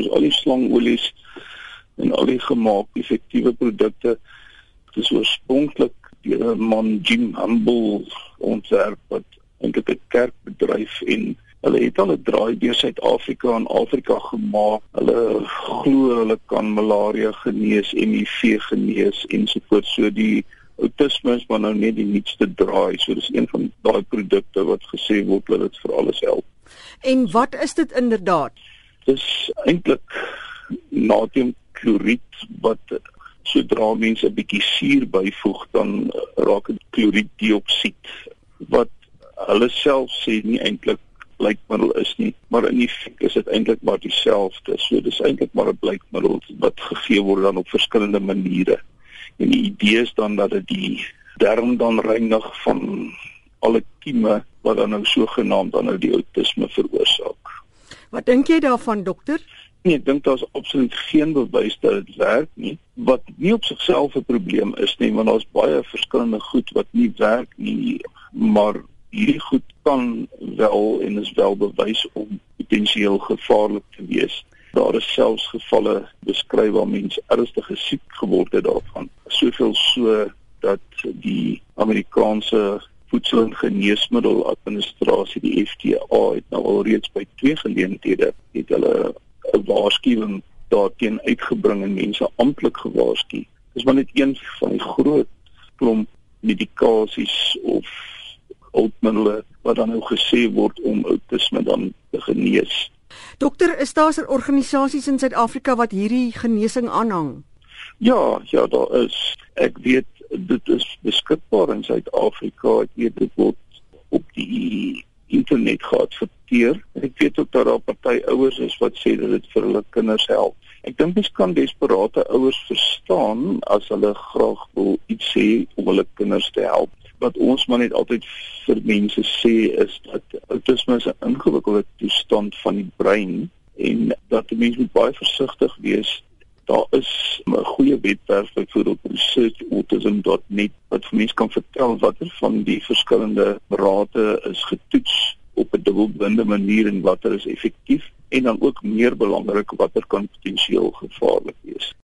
soos al die slangolies en al die gemaak effektiewe produkte dis oorspronklik deur 'n man Jim Humble ontwerp wat eintlik 'n kerkbedryf en hulle het al 'n draai deur Suid-Afrika en Afrika gemaak. Hulle glo hulle kan malaria genees, HIV genees ensovoorts. So die outisme is maar nou net die nuutste draai. So dis een van daai produkte wat gesê word dat dit vir alles help. En wat is dit inderdaad? Dis eintlik natriumkloried wat sodra mense 'n bietjie suur byvoeg dan raak dit kloriddioksied wat hulle self sê nie eintlik blykmiddel is nie, maar in fik is dit eintlik maar dieselfde. So dis eintlik maar 'n blykmiddel wat gegee word dan op verskillende maniere. En die idee is dan dat dit die darm dan reinig van alle kieme wat dan nou sogenaamd dan nou die outisme veroorsaak. Wat dink jy daarvan dokter? Nee, ek dink daar's absoluut geen bewys dat dit werk nie. Wat nie op sigself 'n probleem is nie, want daar's baie verskillende goed wat nie werk nie, maar hierdie goed kan wel en is wel bewys om potensieel gevaarlik te wees. Daar is selfs gevalle beskryf waar mense ernstig siek geword het daarvan. Soveel so dat die Amerikaanse Voedsel- en Geneesmiddeladministrasie, die FDA, het nou al reeds by twee geleenthede het hulle 'n waarskuwing daarteen uitgebring en mense amptelik gewaarsku. Dis maar net een van die groot klomp medikasies of hulpmiddels wat dan nou gesê word om outisme dan te genees. Dokter, is daar se organisasies in Suid-Afrika wat hierdie genesing aanhang? Ja, ja, daar is. Ek weet dit is beskikbaar in Suid-Afrika. Ek weet dit word op die internet geadverteer. Ek weet ook dat daar party ouers is wat sê dat dit vir hulle kinders help. Ek dink mens kan desperate ouers verstaan as hulle graag wil iets sê om hulle kinders te help wat ons maar net altyd vir mense sê is dat autisme 'n ingewikkelde toestand van die brein en dat die mens moet baie versigtig wees. Daar is 'n goeie webwerf byvoorbeeld researchautism.net wat vir mense kan vertel watter van die verskillende rate is getoets op 'n dubbelblinde manier en watter is effektief en dan ook meer belangrik watter kan potensieel gevaarlik wees.